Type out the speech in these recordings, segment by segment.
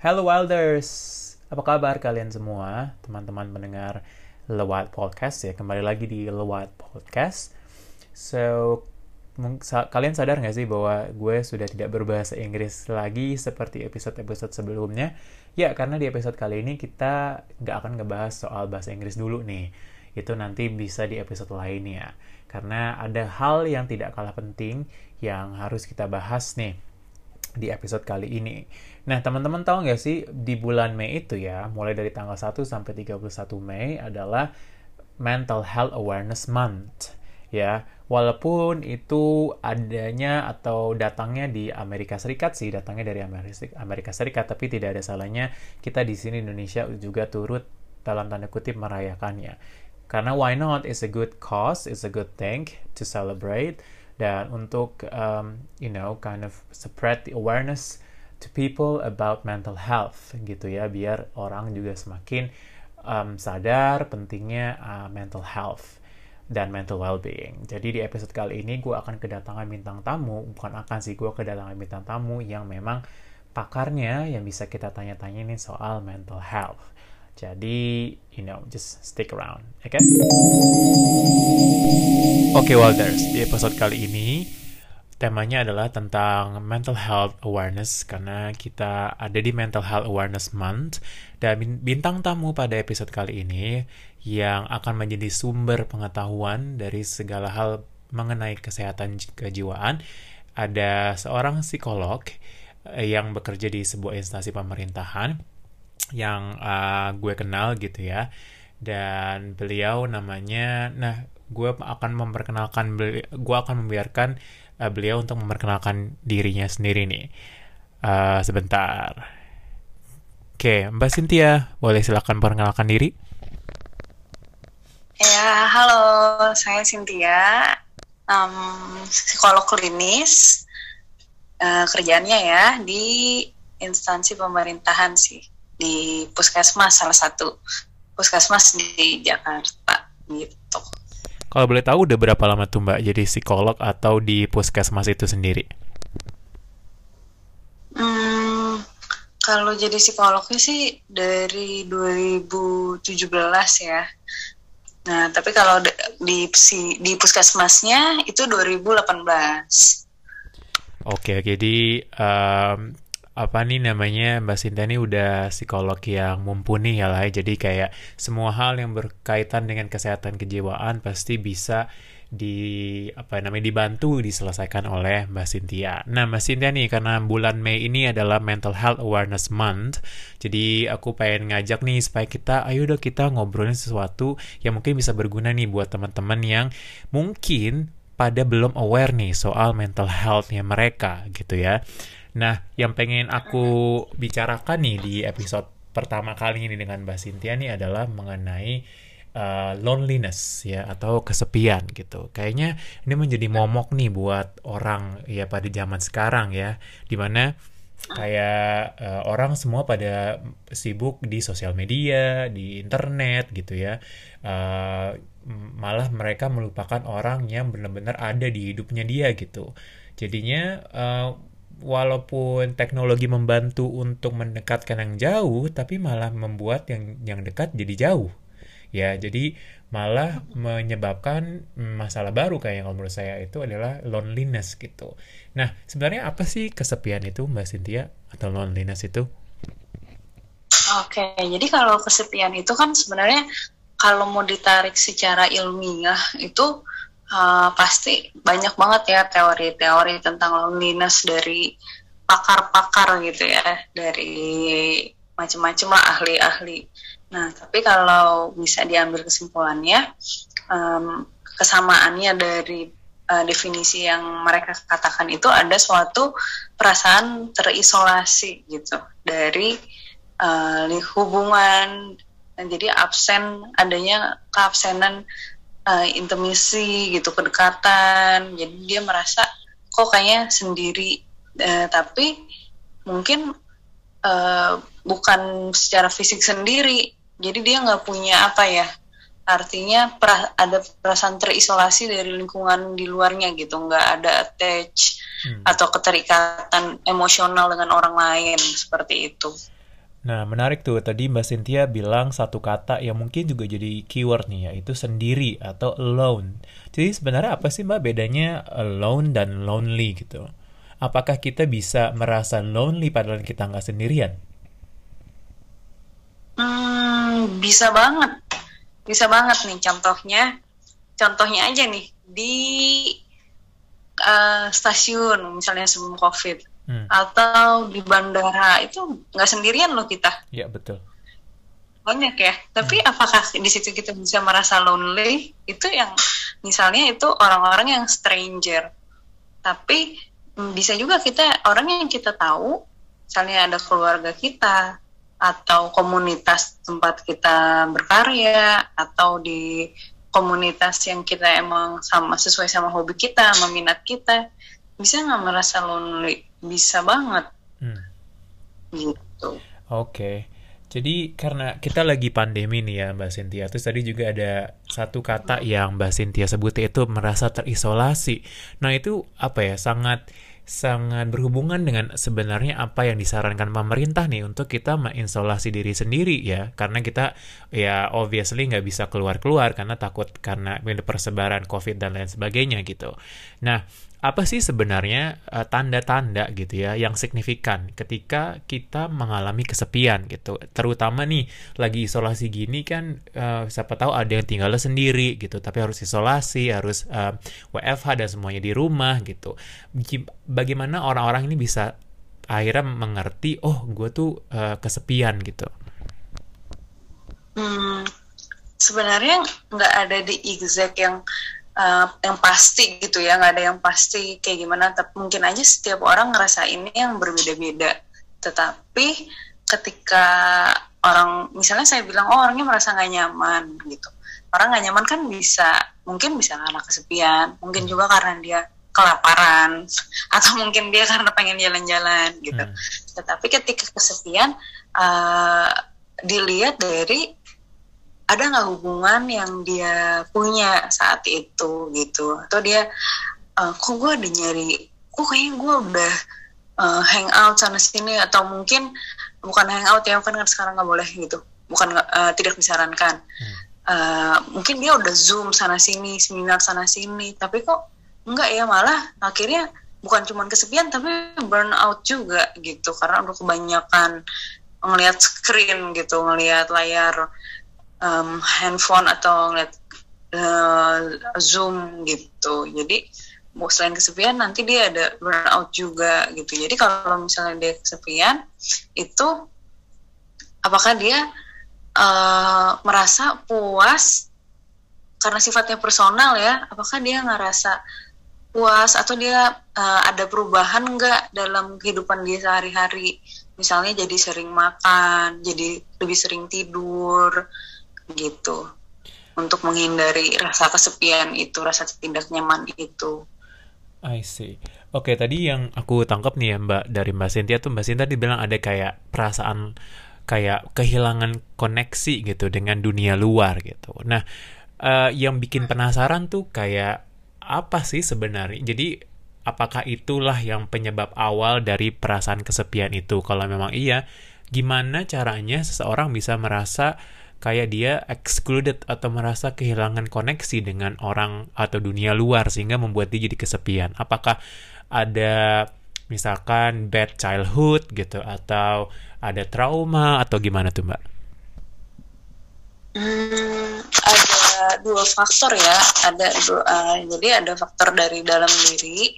Hello Wilders, apa kabar kalian semua, teman-teman pendengar Lewat Podcast ya, kembali lagi di Lewat Podcast. So, kalian sadar nggak sih bahwa gue sudah tidak berbahasa Inggris lagi seperti episode-episode sebelumnya? Ya, karena di episode kali ini kita nggak akan ngebahas soal bahasa Inggris dulu nih. Itu nanti bisa di episode lainnya. Karena ada hal yang tidak kalah penting yang harus kita bahas nih di episode kali ini. Nah, teman-teman tahu nggak sih di bulan Mei itu ya, mulai dari tanggal 1 sampai 31 Mei adalah Mental Health Awareness Month. Ya, walaupun itu adanya atau datangnya di Amerika Serikat sih, datangnya dari Amerika Serikat, tapi tidak ada salahnya kita di sini Indonesia juga turut dalam tanda kutip merayakannya. Karena why not? It's a good cause, it's a good thing to celebrate dan untuk um, you know kind of spread the awareness to people about mental health gitu ya biar orang juga semakin um, sadar pentingnya uh, mental health dan mental well-being. Jadi di episode kali ini gue akan kedatangan bintang tamu, bukan akan sih gue kedatangan bintang tamu yang memang pakarnya yang bisa kita tanya-tanya nih soal mental health. Jadi, you know, just stick around, oke? Okay? Oke, okay, Walders, di episode kali ini temanya adalah tentang mental health awareness karena kita ada di Mental Health Awareness Month dan bintang tamu pada episode kali ini yang akan menjadi sumber pengetahuan dari segala hal mengenai kesehatan kejiwaan ada seorang psikolog eh, yang bekerja di sebuah instansi pemerintahan yang uh, gue kenal gitu ya dan beliau namanya nah gue akan memperkenalkan gue akan membiarkan uh, beliau untuk memperkenalkan dirinya sendiri nih. Uh, sebentar. Oke mbak Cynthia boleh silakan perkenalkan diri. Ya halo saya Cynthia um, psikolog klinis. Uh, kerjaannya ya di instansi pemerintahan sih di puskesmas salah satu puskesmas di Jakarta gitu. Kalau boleh tahu udah berapa lama tuh Mbak jadi psikolog atau di puskesmas itu sendiri? Hmm, kalau jadi psikolognya sih dari 2017 ya. Nah, tapi kalau di di puskesmasnya itu 2018. Oke, jadi um, apa nih namanya Mbak Sinta ini udah psikolog yang mumpuni ya lah jadi kayak semua hal yang berkaitan dengan kesehatan kejiwaan pasti bisa di apa namanya dibantu diselesaikan oleh Mbak Cynthia. Nah Mbak Cynthia nih karena bulan Mei ini adalah Mental Health Awareness Month, jadi aku pengen ngajak nih supaya kita ayo dong kita ngobrolin sesuatu yang mungkin bisa berguna nih buat teman-teman yang mungkin pada belum aware nih soal mental healthnya mereka gitu ya. Nah, yang pengen aku bicarakan nih di episode pertama kali ini dengan Mbak Cynthia nih adalah mengenai uh, loneliness ya atau kesepian gitu. Kayaknya ini menjadi momok nih buat orang ya pada zaman sekarang ya, di mana kayak uh, orang semua pada sibuk di sosial media, di internet gitu ya. Uh, malah mereka melupakan orang yang benar-benar ada di hidupnya dia gitu. Jadinya uh, walaupun teknologi membantu untuk mendekatkan yang jauh, tapi malah membuat yang yang dekat jadi jauh. Ya, jadi malah menyebabkan masalah baru kayak yang menurut saya itu adalah loneliness gitu. Nah, sebenarnya apa sih kesepian itu Mbak Cynthia atau loneliness itu? Oke, jadi kalau kesepian itu kan sebenarnya kalau mau ditarik secara ilmiah itu uh, pasti banyak banget ya teori-teori tentang loneliness dari pakar-pakar gitu ya dari macam-macam lah ahli-ahli. Nah tapi kalau bisa diambil kesimpulannya um, kesamaannya dari uh, definisi yang mereka katakan itu ada suatu perasaan terisolasi gitu dari uh, hubungan jadi absen adanya keabsenan uh, intimisi gitu kedekatan. Jadi dia merasa kok kayaknya sendiri. Uh, tapi mungkin uh, bukan secara fisik sendiri. Jadi dia nggak punya apa ya artinya pra, ada perasaan terisolasi dari lingkungan di luarnya gitu. Nggak ada attach hmm. atau keterikatan emosional dengan orang lain seperti itu Nah, menarik tuh. Tadi Mbak Cynthia bilang satu kata yang mungkin juga jadi keyword nih, yaitu sendiri atau alone. Jadi sebenarnya apa sih Mbak bedanya alone dan lonely gitu? Apakah kita bisa merasa lonely padahal kita nggak sendirian? Hmm, bisa banget. Bisa banget nih contohnya. Contohnya aja nih di uh, stasiun misalnya sebelum COVID hmm. atau di bandara itu nggak sendirian loh kita. Iya betul. Banyak ya. Tapi hmm. apakah di situ kita bisa merasa lonely? Itu yang misalnya itu orang-orang yang stranger. Tapi hmm, bisa juga kita orang yang kita tahu, misalnya ada keluarga kita atau komunitas tempat kita berkarya atau di komunitas yang kita emang sama sesuai sama hobi kita, meminat kita, bisa nggak merasa lonely? Bisa banget hmm. gitu oke okay. Jadi karena kita lagi pandemi nih ya Mbak Cynthia, terus tadi juga ada satu kata yang Mbak Cynthia sebut itu merasa terisolasi. Nah itu apa ya sangat sangat berhubungan dengan sebenarnya apa yang disarankan pemerintah nih untuk kita mengisolasi diri sendiri ya karena kita ya obviously nggak bisa keluar keluar karena takut karena persebaran covid dan lain sebagainya gitu. Nah apa sih sebenarnya uh, tanda-tanda gitu ya yang signifikan ketika kita mengalami kesepian gitu? Terutama nih lagi isolasi gini kan uh, siapa tahu ada yang tinggal sendiri gitu tapi harus isolasi harus uh, eh, WFH dan semuanya di rumah gitu. Bagaimana orang-orang ini bisa akhirnya mengerti oh gue tuh uh, kesepian gitu? Hmm, sebenarnya nggak ada di exact yang uh, yang pasti gitu ya nggak ada yang pasti kayak gimana tapi mungkin aja setiap orang ngerasa ini yang berbeda-beda. Tetapi ketika orang misalnya saya bilang oh orangnya merasa nggak nyaman gitu. Orang nggak nyaman kan bisa mungkin bisa karena kesepian mungkin juga karena dia kelaparan atau mungkin dia karena pengen jalan-jalan gitu. Hmm. tetapi ketika kesepian uh, dilihat dari ada nggak hubungan yang dia punya saat itu gitu? Atau dia uh, kok gue ada nyari kok kayaknya gue udah uh, hang out sana sini atau mungkin bukan hang out ya kan sekarang nggak boleh gitu. Bukan uh, tidak disarankan. Hmm. uh, mungkin dia udah zoom sana sini seminar sana sini tapi kok enggak ya malah akhirnya bukan cuma kesepian tapi burn out juga gitu. Karena udah kebanyakan ngelihat screen gitu ngelihat layar um, handphone atau ngeliat uh, zoom gitu. Jadi selain kesepian nanti dia ada burnout juga gitu. Jadi kalau misalnya dia kesepian itu apakah dia uh, merasa puas karena sifatnya personal ya? Apakah dia ngerasa puas atau dia uh, ada perubahan enggak dalam kehidupan dia sehari-hari? Misalnya jadi sering makan jadi lebih sering tidur gitu untuk menghindari rasa kesepian itu rasa tidak nyaman itu I see. Oke, tadi yang aku tangkap nih ya Mbak dari Mbak Cynthia tuh Mbak Cynthia dibilang ada kayak perasaan kayak kehilangan koneksi gitu dengan dunia luar gitu. Nah, uh, yang bikin penasaran tuh kayak apa sih sebenarnya? Jadi apakah itulah yang penyebab awal dari perasaan kesepian itu? Kalau memang iya, gimana caranya seseorang bisa merasa kayak dia excluded atau merasa kehilangan koneksi dengan orang atau dunia luar sehingga membuat dia jadi kesepian. Apakah ada misalkan bad childhood gitu atau ada trauma atau gimana tuh mbak? Hmm, ada dua faktor ya. Ada dua, uh, jadi ada faktor dari dalam diri,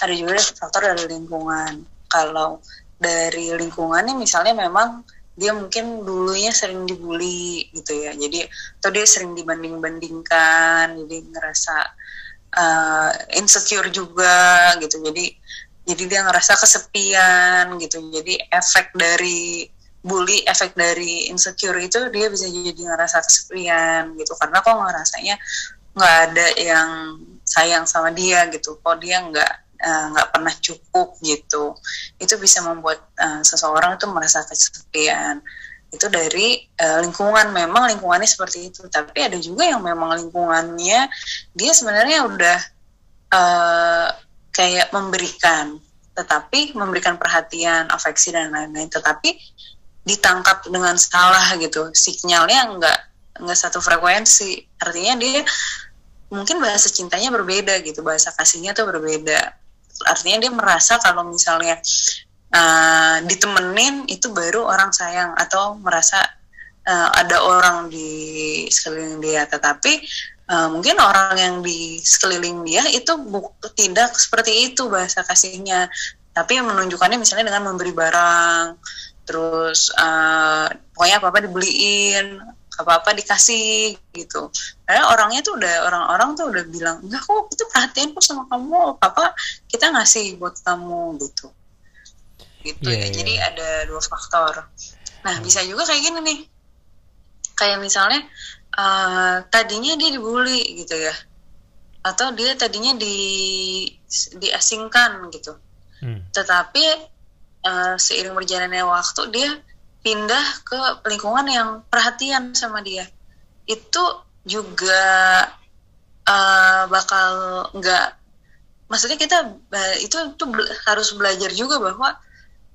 ada juga faktor dari lingkungan. Kalau dari lingkungannya misalnya memang dia mungkin dulunya sering dibully gitu ya. Jadi atau dia sering dibanding-bandingkan jadi ngerasa uh, insecure juga gitu. Jadi jadi dia ngerasa kesepian gitu. Jadi efek dari bully efek dari insecure itu dia bisa jadi ngerasa kesepian gitu. Karena kok ngerasanya nggak ada yang sayang sama dia gitu. Kok dia nggak nggak uh, pernah cukup gitu. Itu bisa membuat uh, seseorang itu merasa kesepian. Itu dari uh, lingkungan. Memang lingkungannya seperti itu. Tapi ada juga yang memang lingkungannya dia sebenarnya udah uh, kayak memberikan tetapi memberikan perhatian afeksi dan lain-lain. Tetapi ditangkap dengan salah gitu. Sinyalnya nggak nggak satu frekuensi. Artinya dia mungkin bahasa cintanya berbeda gitu. Bahasa kasihnya tuh berbeda artinya dia merasa kalau misalnya uh, ditemenin itu baru orang sayang atau merasa uh, ada orang di sekeliling dia. Tetapi uh, mungkin orang yang di sekeliling dia itu tidak seperti itu bahasa kasihnya. Tapi menunjukkannya misalnya dengan memberi barang terus uh, pokoknya apa apa dibeliin apa apa dikasih gitu karena orangnya tuh udah orang-orang tuh udah bilang enggak kok itu perhatian kok sama kamu apa kita ngasih buat kamu gitu gitu yeah, ya yeah. jadi ada dua faktor nah hmm. bisa juga kayak gini nih kayak misalnya uh, tadinya dia dibully gitu ya atau dia tadinya di diasingkan gitu hmm. tetapi uh, seiring berjalannya waktu dia pindah ke lingkungan yang perhatian sama dia. Itu juga uh, bakal nggak maksudnya kita itu itu harus belajar juga bahwa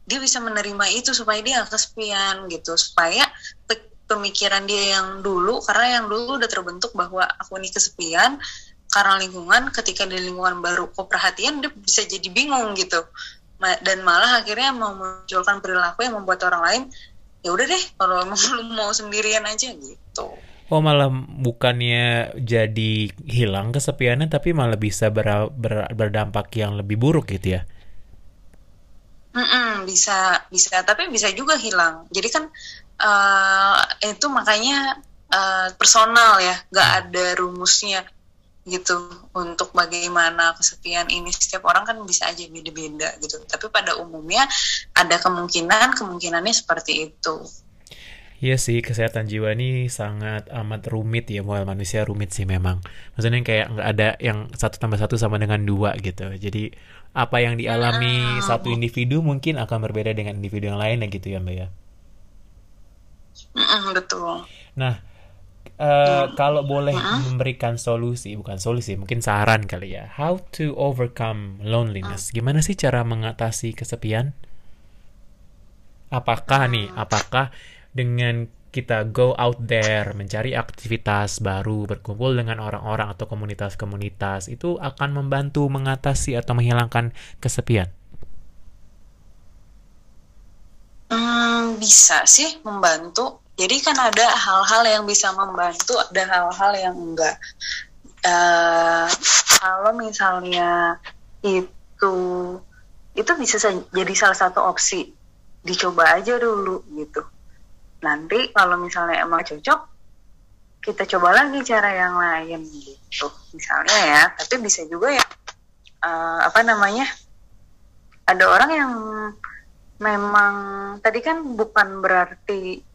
dia bisa menerima itu supaya dia kesepian gitu. Supaya pemikiran dia yang dulu karena yang dulu udah terbentuk bahwa aku ini kesepian karena lingkungan ketika di lingkungan baru kok perhatian dia bisa jadi bingung gitu. Dan malah akhirnya memunculkan perilaku yang membuat orang lain ya udah deh kalau emang lu mau sendirian aja gitu Oh malah bukannya jadi hilang kesepiannya tapi malah bisa ber, ber, berdampak yang lebih buruk gitu ya? Mm -mm, bisa bisa tapi bisa juga hilang. Jadi kan uh, itu makanya uh, personal ya, nggak hmm. ada rumusnya gitu untuk bagaimana kesepian ini setiap orang kan bisa aja beda-beda gitu tapi pada umumnya ada kemungkinan kemungkinannya seperti itu Iya sih, kesehatan jiwa ini sangat amat rumit ya, mual manusia rumit sih memang. Maksudnya kayak nggak ada yang satu tambah satu sama dengan dua gitu. Jadi apa yang dialami satu individu mungkin akan berbeda dengan individu yang lain ya gitu ya Mbak ya. betul. Nah, Uh, kalau boleh memberikan solusi, bukan solusi, mungkin saran kali ya. How to overcome loneliness? Gimana sih cara mengatasi kesepian? Apakah nih, apakah dengan kita go out there, mencari aktivitas baru, berkumpul dengan orang-orang atau komunitas-komunitas, itu akan membantu mengatasi atau menghilangkan kesepian? Hmm, bisa sih membantu jadi kan ada hal-hal yang bisa membantu, ada hal-hal yang enggak. Uh, kalau misalnya itu itu bisa jadi salah satu opsi, dicoba aja dulu gitu. Nanti kalau misalnya emang cocok, kita coba lagi cara yang lain gitu. Misalnya ya, tapi bisa juga ya uh, apa namanya? Ada orang yang memang tadi kan bukan berarti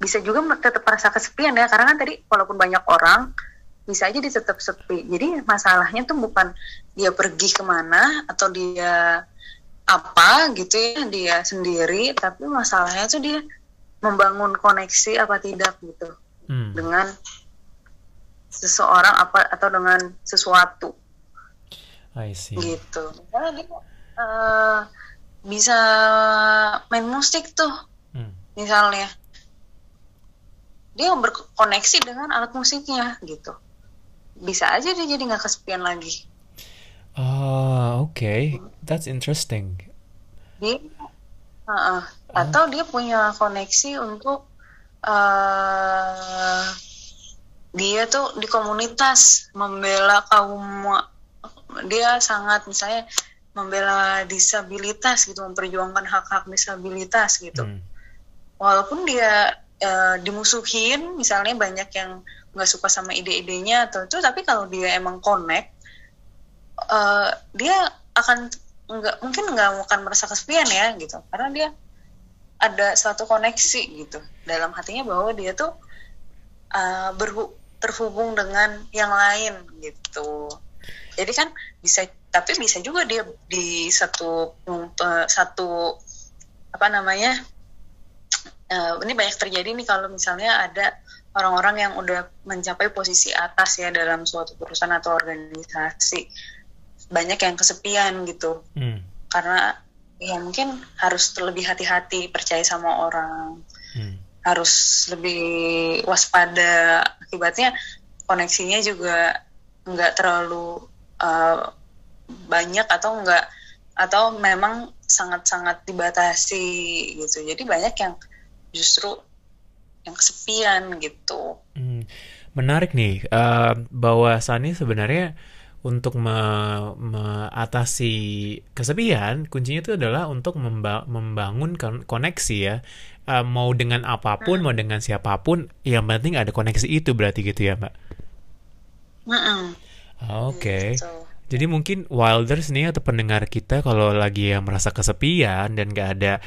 bisa juga tetap merasa kesepian ya karena kan tadi walaupun banyak orang bisa aja dia tetap sepi jadi masalahnya tuh bukan dia pergi ke mana atau dia apa gitu ya dia sendiri tapi masalahnya tuh dia membangun koneksi apa tidak gitu hmm. dengan seseorang apa atau dengan sesuatu I see. gitu karena dia uh, bisa main musik tuh hmm. misalnya dia berkoneksi dengan alat musiknya gitu. Bisa aja dia jadi nggak kesepian lagi. Ah uh, oke. Okay. that's interesting. Dia uh, uh, atau dia punya koneksi untuk uh, dia tuh di komunitas membela kaum dia sangat misalnya membela disabilitas gitu memperjuangkan hak-hak disabilitas gitu. Hmm. walaupun dia uh, dimusuhin misalnya banyak yang nggak suka sama ide-idenya atau itu tapi kalau dia emang connect uh, dia akan nggak mungkin nggak akan merasa kesepian ya gitu. Karena dia ada suatu koneksi gitu. Dalam hatinya bahwa dia tuh uh, berhu terhubung dengan yang lain gitu. Jadi kan bisa tapi bisa juga dia di satu satu apa namanya uh, ini banyak terjadi nih kalau misalnya ada orang-orang yang udah mencapai posisi atas ya dalam suatu perusahaan atau organisasi. Banyak yang kesepian gitu. Hmm. karena ya mungkin harus lebih hati-hati percaya sama orang. Harus lebih waspada. Akibatnya koneksinya juga nggak terlalu uh, banyak atau enggak atau memang sangat-sangat dibatasi gitu. Jadi banyak yang justru yang kesepian gitu hmm, menarik nih uh, bahwa Sani sebenarnya untuk me mengatasi kesepian kuncinya itu adalah untuk memba membangun koneksi ya uh, mau dengan apa pun hmm. mau dengan siapa pun yang penting ada koneksi itu berarti gitu ya mbak. Oke. Okay. Gitu. Jadi mungkin Wilders nih atau pendengar kita kalau lagi yang merasa kesepian dan gak ada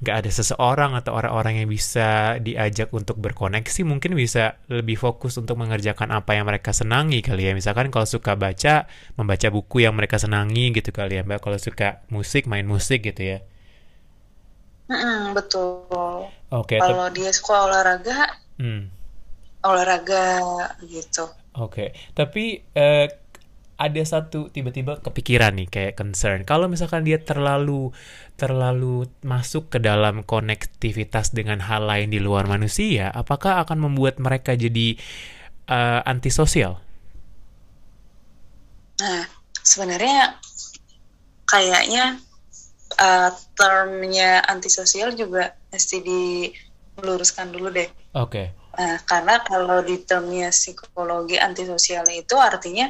gak ada seseorang atau orang-orang yang bisa diajak untuk berkoneksi mungkin bisa lebih fokus untuk mengerjakan apa yang mereka senangi kali ya misalkan kalau suka baca membaca buku yang mereka senangi gitu kali ya mbak kalau suka musik main musik gitu ya mm betul oke okay, kalau dia suka olahraga hmm. olahraga gitu oke okay. tapi uh, ada satu tiba-tiba kepikiran nih kayak concern. Kalau misalkan dia terlalu terlalu masuk ke dalam konektivitas dengan hal lain di luar manusia, apakah akan membuat mereka jadi uh, antisosial? Nah, sebenarnya kayaknya uh, termnya antisosial juga mesti diluruskan dulu deh. Oke. Okay. Nah, karena kalau di termnya psikologi antisosial itu artinya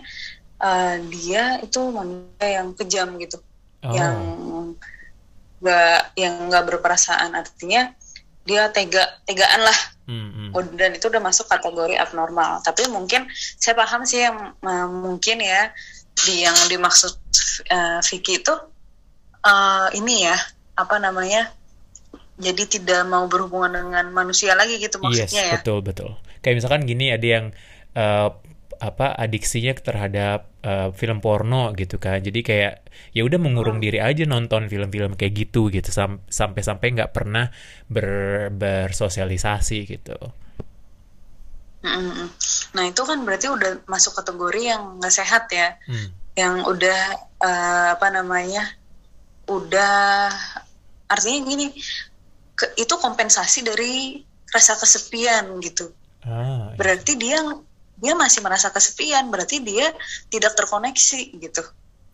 uh, dia itu manusia yang kejam gitu oh. yang nggak yang nggak berperasaan. Artinya dia tega tegaan lah. Mm-hmm. dan itu udah masuk kategori abnormal. Tapi mungkin saya paham sih yang uh, mungkin ya di yang dimaksud uh, Vicky itu uh, ini ya apa namanya jadi tidak mau berhubungan dengan manusia lagi gitu maksudnya yes, ya. betul betul. Kayak misalkan gini ada yang uh, apa adiksinya terhadap uh, film porno gitu kan. Jadi kayak ya udah mengurung diri aja nonton film-film kayak gitu gitu. Sam sampai-sampai nggak pernah ber bersosialisasi gitu. Nah itu kan berarti udah masuk kategori yang nggak sehat ya. Hmm. yang udah uh, apa namanya udah artinya gini ke, itu kompensasi dari rasa kesepian gitu. Ah, iya. berarti dia dia masih merasa kesepian berarti dia tidak terkoneksi gitu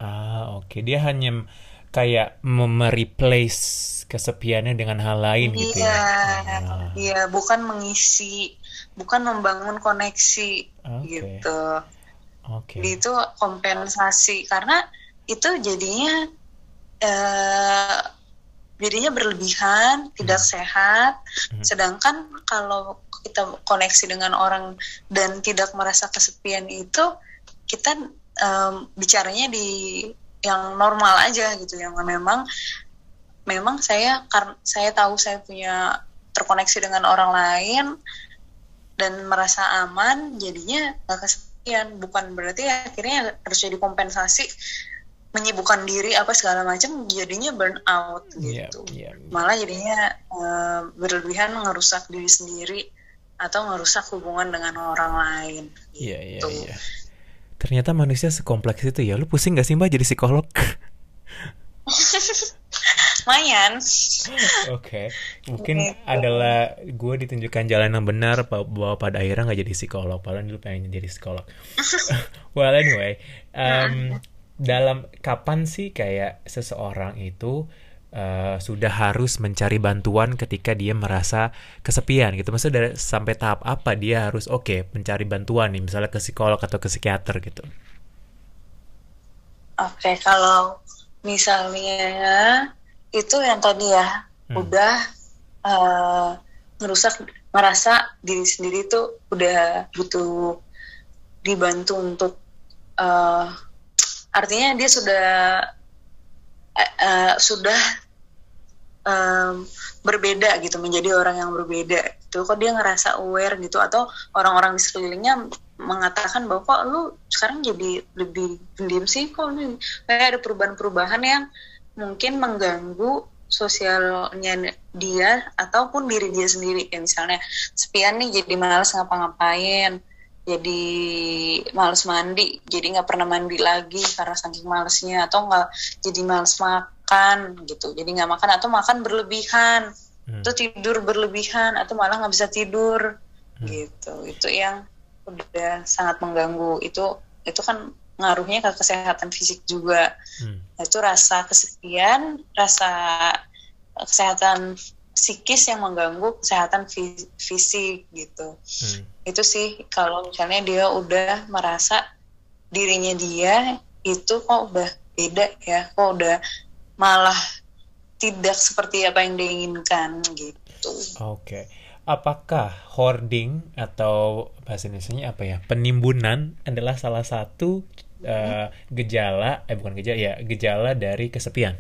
ah oke okay. dia hanya kayak mereplace kesepiannya dengan hal lain iya, gitu ya ah. iya bukan mengisi bukan membangun koneksi okay. gitu oke okay. itu kompensasi karena itu jadinya eh, jadinya berlebihan tidak hmm. sehat hmm. sedangkan kalau kita koneksi dengan orang dan tidak merasa kesepian itu kita um, bicaranya di yang normal aja gitu yang memang memang saya karena saya tahu saya punya terkoneksi dengan orang lain dan merasa aman jadinya nggak kesepian. Bukan berarti akhirnya harus jadi kompensasi menyibukkan diri apa segala macam jadinya burn out iya, gitu. yeah, yeah. malah jadinya uh, berlebihan ngerusak diri sendiri atau merusak hubungan dengan orang lain. Iya iya gitu. iya. Ternyata manusia sekompleks itu ya. Lu pusing gak sih mbak jadi psikolog? Lumayan. Oke, okay. mungkin gitu. adalah gue ditunjukkan jalan yang benar bahwa pada akhirnya nggak jadi psikolog. Padahal dulu pengen jadi psikolog. well anyway, um, dalam kapan sih kayak seseorang itu uh, sudah harus mencari bantuan ketika dia merasa kesepian gitu. Maksudnya dari, sampai tahap apa dia harus oke okay, mencari bantuan nih, misalnya ke psikolog atau ke psikiater gitu. Oke, okay, kalau misalnya itu yang tadi ya hmm. udah uh, merusak merasa diri sendiri tuh udah butuh dibantu untuk uh, artinya dia sudah uh, uh, sudah um, berbeda gitu menjadi orang yang berbeda itu kok dia ngerasa aware gitu? Atau orang-orang di sekelilingnya mengatakan bahwa kok lu sekarang jadi lebih pendiam sih? Kok lu kayak ada perubahan-perubahan yang mungkin mengganggu sosialnya dia ataupun diri dia sendiri? Kayak misalnya sepian nih jadi malas ngapa-ngapain jadi males mandi jadi nggak pernah mandi lagi karena saking malesnya atau nggak jadi males makan makan gitu jadi nggak makan atau makan berlebihan hmm. atau tidur berlebihan atau malah nggak bisa tidur hmm. gitu itu yang udah sangat mengganggu itu itu kan ngaruhnya ke kesehatan fisik juga hmm. itu rasa kesepian rasa kesehatan psikis yang mengganggu kesehatan fisik gitu hmm. itu sih kalau misalnya dia udah merasa dirinya dia itu kok udah beda ya kok udah malah tidak seperti apa yang diinginkan gitu. Oke. Okay. Apakah hoarding atau bahasa Indonesia apa ya? Penimbunan adalah salah satu uh, gejala eh bukan gejala ya, gejala dari kesepian.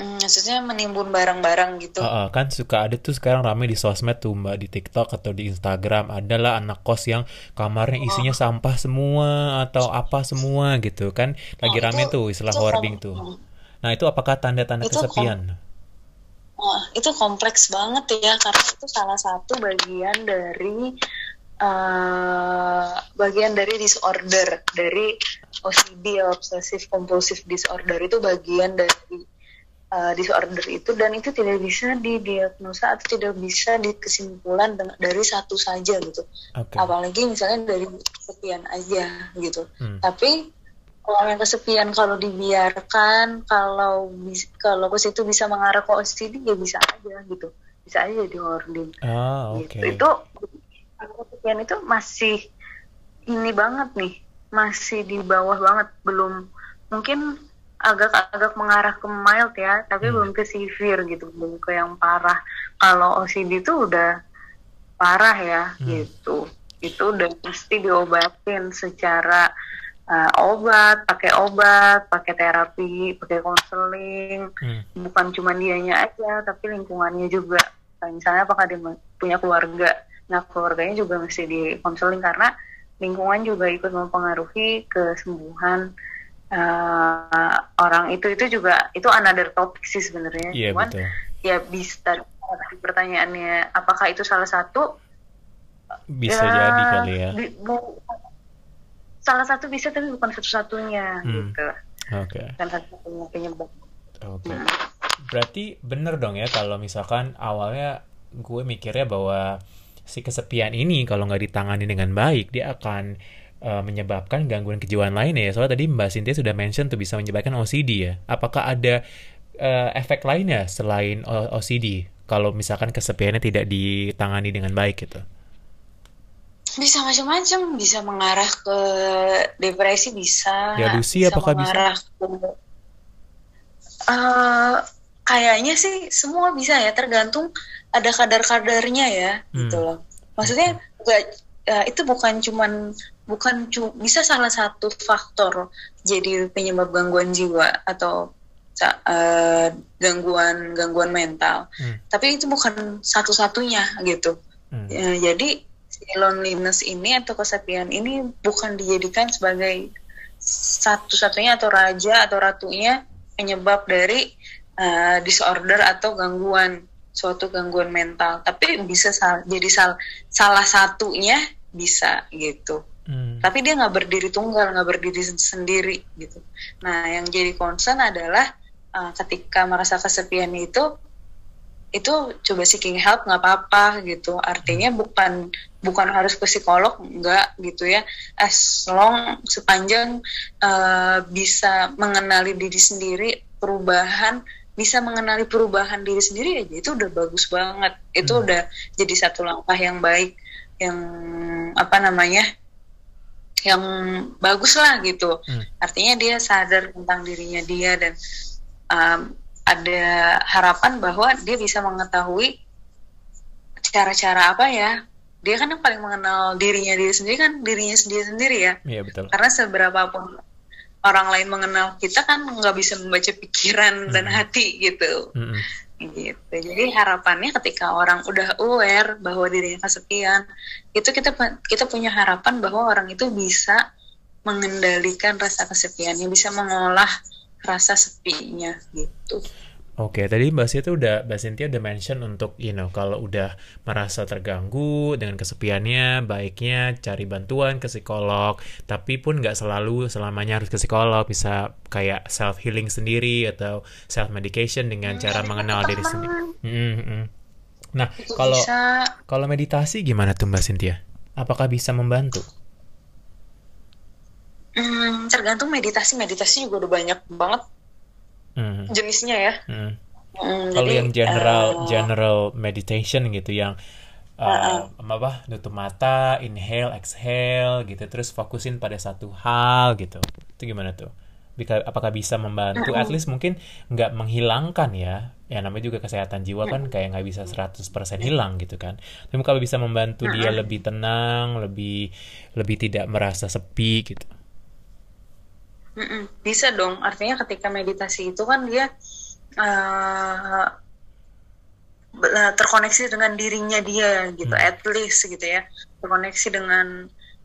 Hmm, maksudnya menimbun barang-barang gitu. Uh, uh, kan suka ada tuh sekarang rame di sosmed tuh mbak di TikTok atau di Instagram adalah anak kos yang kamarnya oh. isinya oh. sampah semua atau apa semua gitu kan lagi oh, rame itu, tuh istilah hoarding tuh. Nah, itu apakah tanda-tanda kesepian? Wah, itu kompleks banget ya karena itu salah satu bagian dari uh, bagian dari disorder dari OCD obsessive compulsive disorder itu bagian dari uh, disorder itu dan itu tidak bisa didiagnosa atau tidak bisa dikesimpulan dari satu saja gitu. Okay. Apalagi misalnya dari kesepian aja gitu. Hmm. Tapi kalau yang kesepian kalau dibiarkan kalau kalau ke situ bisa mengarah ke OCD ya bisa aja gitu bisa aja jadi hoarding ah, okay. gitu. itu kesepian itu masih ini banget nih masih di bawah banget belum mungkin agak-agak mengarah ke mild ya tapi hmm. belum ke severe gitu belum ke yang parah kalau OCD itu udah parah ya hmm. gitu itu udah pasti diobatin secara uh, obat, pakai obat, pakai terapi, pakai konseling. Hmm. Bukan cuma dianya aja, tapi lingkungannya juga. Nah, misalnya apakah dia punya keluarga, nah keluarganya juga mesti di konseling karena lingkungan juga ikut mempengaruhi kesembuhan uh, orang itu. Itu juga itu another topic sih sebenarnya. Yeah, Cuman betul. ya bisa pertanyaannya apakah itu salah satu bisa ya, jadi kali ya. Di, salah satu bisa tapi bukan satu-satunya hmm. gitu. Oke. Okay. Kan satu-satunya penyebab. Oke. Okay. Hmm. Berarti bener dong ya kalau misalkan awalnya gue mikirnya bahwa si kesepian ini kalau nggak ditangani dengan baik dia akan uh, menyebabkan gangguan kejiwaan lain ya. Soalnya tadi Mbak Cynthia sudah mention tuh bisa menyebabkan OCD ya. Apakah ada uh, efek lainnya selain OCD kalau misalkan kesepiannya tidak ditangani dengan baik gitu? bisa macam-macam bisa mengarah ke depresi bisa delusi bisa apakah mengarah bisa ke uh, kayaknya sih semua bisa ya tergantung ada kadar-kadarnya ya hmm. gitu loh maksudnya okay. uh, itu bukan cuman bukan bisa salah satu faktor jadi penyebab gangguan jiwa atau uh, gangguan gangguan mental hmm. tapi itu bukan satu-satunya gitu hmm. uh, jadi loneliness ini atau kesepian ini bukan dijadikan sebagai satu-satunya atau raja atau ratunya penyebab dari uh, disorder atau gangguan suatu gangguan mental tapi bisa sal jadi sal salah satunya bisa gitu hmm. Tapi dia nggak berdiri tunggal nggak berdiri sendiri gitu. Nah yang jadi concern adalah uh, ketika merasa kesepian itu itu coba seeking help nggak apa-apa gitu. Artinya bukan bukan harus ke psikolog nggak gitu ya. As long sepanjang uh, bisa mengenali diri sendiri perubahan bisa mengenali perubahan diri sendiri aja itu udah bagus banget. Itu hmm. udah jadi satu langkah yang baik yang apa namanya yang bagus lah gitu hmm. artinya dia sadar tentang dirinya dia dan um, ada harapan bahwa dia bisa mengetahui cara-cara apa ya dia kan yang paling mengenal dirinya diri sendiri kan dirinya sendiri sendiri ya iya betul karena seberapa pun orang lain mengenal kita kan nggak bisa membaca pikiran mm. dan hati gitu mm -hmm. Gitu jadi harapannya ketika orang udah aware bahwa dirinya kesepian itu kita kita punya harapan bahwa orang itu bisa mengendalikan rasa kesepiannya bisa mengolah rasa sepinya gitu. Oke, tadi Mbak Cynthia udah Mbak Cynthia udah mention untuk you know kalau udah merasa terganggu dengan kesepiannya, baiknya cari bantuan ke psikolog. Tapi pun nggak selalu selamanya harus ke psikolog, bisa kayak self healing sendiri atau self medication dengan cara mengenal diri sendiri. Mm -hmm. Nah, kalau bisa kalau meditasi gimana tuh Mbak Cynthia? Apakah bisa membantu? hmm, tergantung meditasi meditasi juga udah banyak banget Hmm, jenisnya ya hmm. Hmm, Kalau yang general eh, general meditation gitu yang uh, apa nutup mata, inhale, exhale gitu, terus fokusin pada satu hal gitu. Itu gimana tuh? Bika- apakah bisa membantu? At least mungkin nggak menghilangkan ya. Ya namanya juga kesehatan jiwa kan kayak nggak bisa 100% hilang gitu kan. Tapi kalau bisa membantu dia lebih tenang, lebih lebih tidak merasa sepi gitu. Mm-mm, bisa dong. Artinya ketika meditasi itu kan dia eh, terkoneksi dengan dirinya dia gitu, Hmm. at least gitu ya. Terkoneksi dengan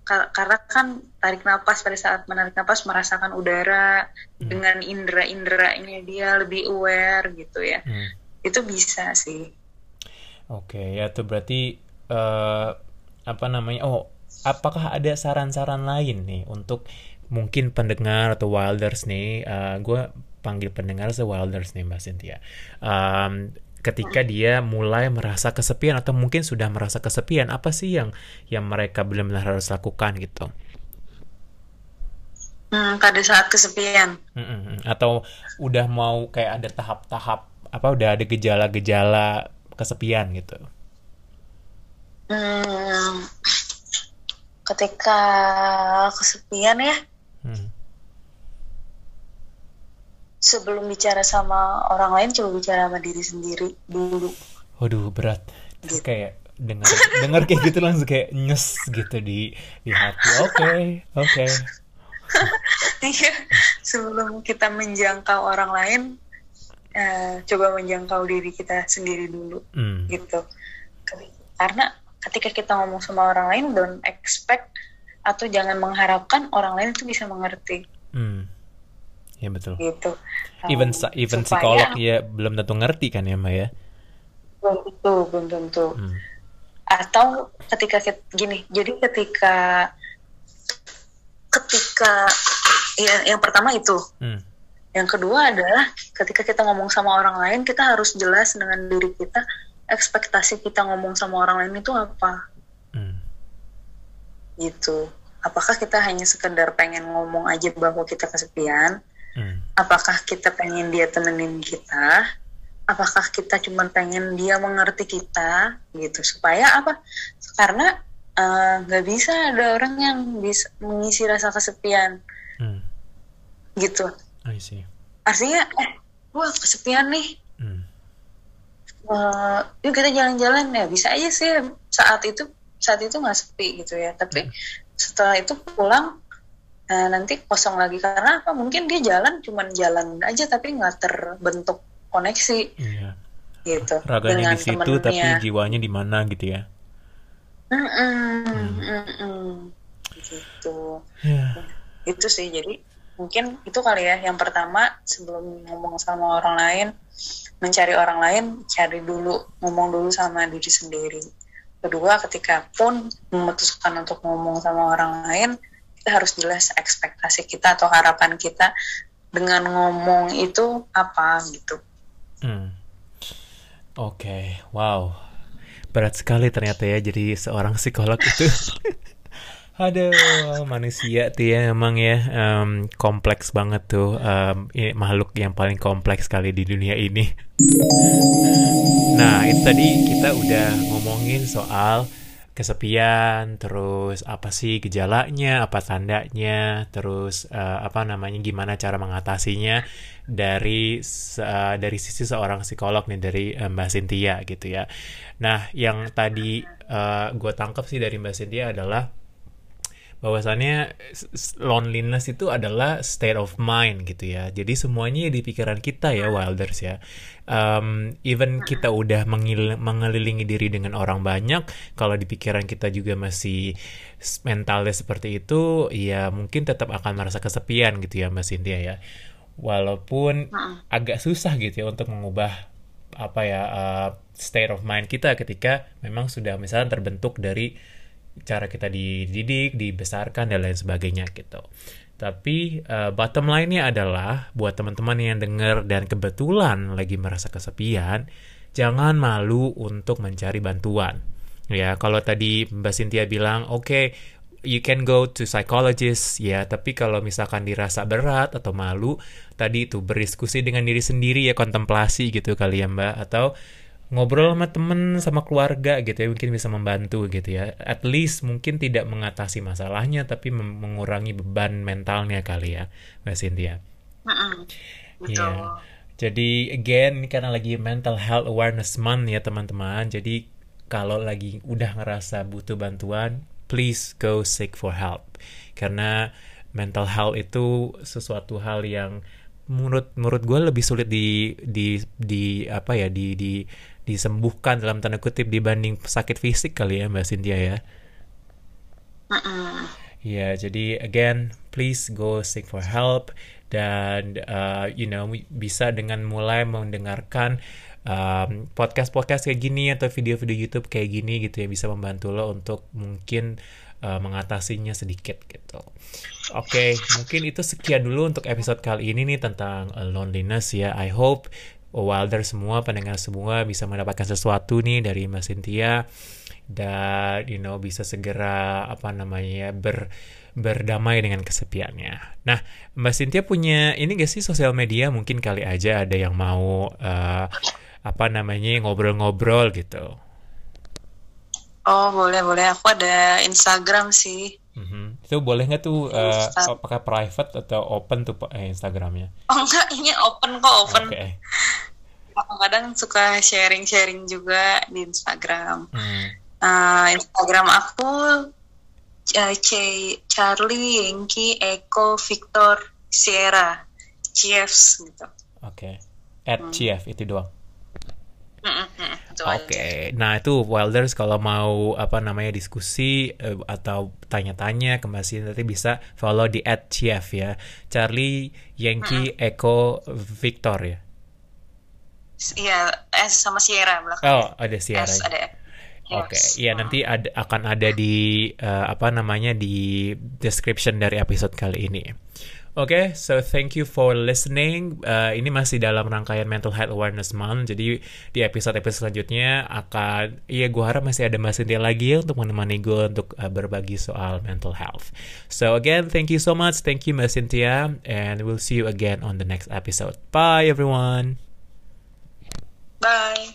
ka- karena kan tarik napas pada saat menarik napas merasakan udara Hmm. dengan indera-inderanya dia lebih aware gitu ya. Hmm. Itu bisa sih. Oke, ya tuh berarti eh, apa namanya? Oh, apakah ada saran-saran lain nih untuk mungkin pendengar atau wilders nih? gue panggil pendengar se wilders nih Mbak Cynthia. Em, ketika dia mulai merasa kesepian atau mungkin sudah merasa kesepian, apa sih yang yang mereka benar-benar harus lakukan gitu? Hmm, pada saat kesepian. Mm-mm. Atau udah mau kayak ada tahap-tahap apa udah ada gejala-gejala kesepian gitu? Hmm, ketika kesepian ya, Hmm. Sebelum bicara sama orang lain coba bicara sama diri sendiri dulu Waduh berat. Terus Gitu. kayak dengar dengar kayak gitu langsung kayak nyes gitu di di hati. Oke, oke. Iya, sebelum kita menjangkau orang lain eh, coba menjangkau diri kita sendiri dulu Hmm. gitu karena ketika kita ngomong sama orang lain don't expect atau jangan mengharapkan orang lain itu bisa mengerti Hmm. Ya betul. gitu Even Um, sa- even supaya- psikolog ya belum tentu ngerti kan ya, Mbak ya. belum tentu belum tentu Hmm. atau ketika gini jadi ketika ketika ya, yang pertama itu Hmm. yang kedua adalah ketika kita ngomong sama orang lain kita harus jelas dengan diri kita ekspektasi kita ngomong sama orang lain itu apa Hmm. gitu apakah kita hanya sekedar pengen ngomong aja bahwa kita kesepian Hmm. apakah kita pengen dia temenin kita? Apakah kita cuma pengen dia mengerti kita? Gitu. Supaya apa? Karena eh, nggak bisa ada orang yang bisa mengisi rasa kesepian. Hmm. gitu. I see. artinya eh gua kesepian nih. Hmm. eh yuk kita jalan-jalan ya. Bisa aja sih saat itu saat itu nggak sepi gitu ya. Tapi setelah itu pulang eh, nanti kosong lagi. Karena apa? Mungkin dia jalan cuman jalan aja tapi nggak terbentuk koneksi. Iya. gitu. Raganya dengan di situ tapi jiwanya di mana gitu ya. Mm-mm, mm-mm. gitu. Ya. itu sih. Jadi mungkin itu kali ya. Yang pertama sebelum ngomong sama orang lain mencari orang lain cari dulu ngomong dulu sama diri sendiri. Kedua ketika pun memutuskan untuk ngomong sama orang lain kita harus jelas ekspektasi kita atau harapan kita dengan ngomong itu apa gitu Hmm. Oke, wow. Berat sekali ternyata ya jadi seorang psikolog itu. Aduh, manusia tuh ya emang ya em, kompleks banget tuh em, ini makhluk yang paling kompleks kali di dunia ini. Nah, itu tadi kita udah ngomongin soal kesepian, terus apa sih gejalanya, apa tandanya, terus eh, apa namanya, gimana cara mengatasinya dari eh, dari sisi seorang psikolog nih dari eh, Mbak Cynthia gitu ya. Nah, yang tadi gue tangkap sih dari Mbak Cynthia adalah bahwasannya loneliness itu adalah state of mind gitu ya. Jadi semuanya di pikiran kita ya Wilders ya. Um, even kita udah mengil- mengelilingi diri dengan orang banyak, kalau di pikiran kita juga masih mentalnya seperti itu, ya mungkin tetap akan merasa kesepian gitu ya Mbak Cynthia ya. walaupun agak susah gitu ya untuk mengubah apa ya uh, state of mind kita ketika memang sudah misalnya terbentuk dari cara kita dididik, dibesarkan dan lain sebagainya gitu. Tapi uh, bottom line-nya adalah buat teman-teman yang dengar dan kebetulan lagi merasa kesepian, jangan malu untuk mencari bantuan. Ya, kalau tadi Mbak Cynthia bilang, oke, okay, you can go to psychologist ya tapi kalau misalkan dirasa berat atau malu tadi itu berdiskusi dengan diri sendiri ya kontemplasi gitu kali ya mbak atau ngobrol sama temen sama keluarga gitu ya mungkin bisa membantu gitu ya. At least mungkin tidak mengatasi masalahnya tapi mengurangi beban mentalnya kali ya mbak Cynthia. Betul. Yeah. jadi again ini karena lagi mental health awareness month ya teman-teman. Jadi kalau lagi udah ngerasa butuh bantuan please go seek for help. Karena mental health itu sesuatu hal yang menurut menurut gue lebih sulit di di di apa ya di di disembuhkan dalam tanda kutip dibanding sakit fisik kali ya mbak Cynthia ya. Mm-mm. Ya jadi again please go seek for help dan uh, you know bisa dengan mulai mendengarkan um, podcast-podcast kayak gini atau video-video YouTube kayak gini gitu ya bisa membantu lo untuk mungkin uh, mengatasinya sedikit gitu. Oke, okay, mungkin itu sekian dulu untuk episode kali ini nih tentang uh, loneliness ya. I hope Wilder semua pendengar semua bisa mendapatkan sesuatu nih dari Mas Cynthia dan you know bisa segera apa namanya ber berdamai dengan kesepiannya. Nah, Mbak Cynthia punya ini gak sih sosial media mungkin kali aja ada yang mau uh, apa namanya ngobrol-ngobrol gitu. Oh boleh boleh aku ada Instagram sih. Mm-hmm. Itu boleh nggak tuh uh, apakah private atau open tuh eh, Instagramnya? Oh enggak ini open kok open. Oke. Okay. Kadang suka sharing-sharing juga di Instagram. Hmm. Uh, Instagram aku uh, C Charlie Yankee Echo Victor Sierra Chiefs gitu. Oke. Okay. At hmm. Chief itu doang. Oke, okay. nah itu Wilders kalau mau apa namanya diskusi uh, atau tanya-tanya ke Mbak nanti bisa follow di at Chief ya, Charlie Yankee mm-hmm. Echo Victor ya. Iya, S sama Sierra belakang. Oh, ada Sierra. S ada. Oke, okay. iya uh. nanti ada, akan ada di uh, apa namanya di description dari episode kali ini. Oke, okay, so thank you for listening. Uh, ini masih dalam rangkaian Mental Health Awareness Month. Jadi di episode-episode selanjutnya akan, iya gue harap masih ada Mbak Cynthia lagi untuk menemani gue untuk uh, berbagi soal mental health. So again, thank you so much. Thank you Mbak Cynthia. And we'll see you again on the next episode. Bye everyone. Bye.